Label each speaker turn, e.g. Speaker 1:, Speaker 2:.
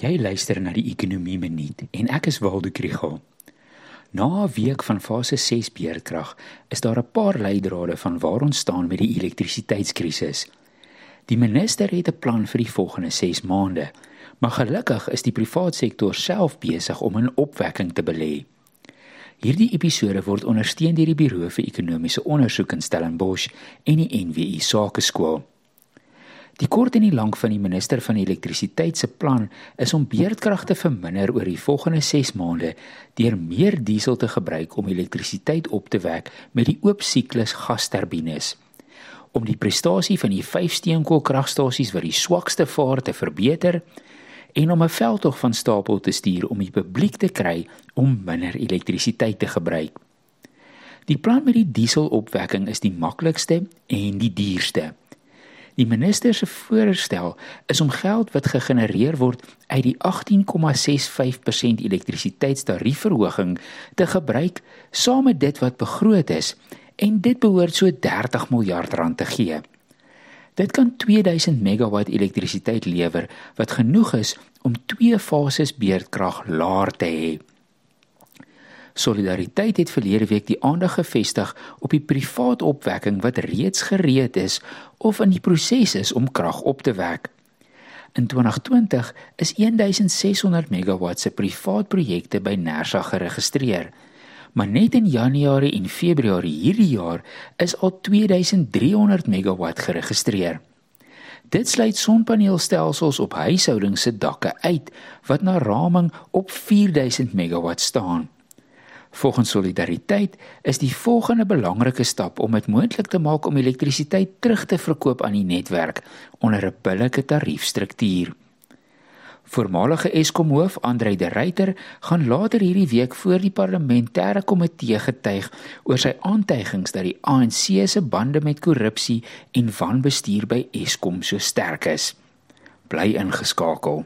Speaker 1: Jy luister na die Ekonomie Minuut en ek is Waldo Krugel. Na 'n week van fase 6 beerdkrag is daar 'n paar leidrade van waar ons staan met die elektrisiteitskrisis. Die minister het 'n plan vir die volgende 6 maande, maar gelukkig is die private sektor self besig om in opwekking te belê. Hierdie episode word ondersteun deur die Buro vir Ekonomiese Onderzoek in Stellenbosch en die NWI Sakeskool. Die kort en die lank van die minister van elektrisiteit se plan is om beerdkrag te verminder oor die volgende 6 maande deur meer diesel te gebruik om elektrisiteit op te wek met die oop siklus gasturbines. Om die prestasie van die 5 steenkoolkragstasies wat die swakste vaar te verbeter en om 'n veldtog van stapel te stuur om die publiek te kry om minder elektrisiteit te gebruik. Die plan met die dieselopwekking is die maklikste en die duurste. Die minister se voorstel is om geld wat gegenereer word uit die 18,65% elektrisiteitstariefverhoging te gebruik saam met dit wat begroot is en dit behoort so 30 miljard rand te gee. Dit kan 2000 megawatt elektrisiteit lewer wat genoeg is om twee fases beerdkrag laer te hê. Solidariteit het verlede week die aandag gefestig op die privaat opwekking wat reeds gereed is of in die proses is om krag op te wek. In 2020 is 1600 megawatt se privaat projekte by Nersa geregistreer. Maar net in Januarie en Februarie hierdie jaar is al 2300 megawatt geregistreer. Dit sluit sonpaneelstelsels op huishoudings se dakke uit wat na raming op 4000 megawatt staan. Volgens Solidariteit is die volgende belangrike stap om dit moontlik te maak om elektrisiteit terug te verkoop aan die netwerk onder 'n billike tariefstruktuur. Voormalige Eskom hoof Andre de Ruyter gaan later hierdie week voor die parlementêre komitee getuig oor sy aantuigings dat die ANC se bande met korrupsie en wanbestuur by Eskom so sterk is. Bly ingeskakel.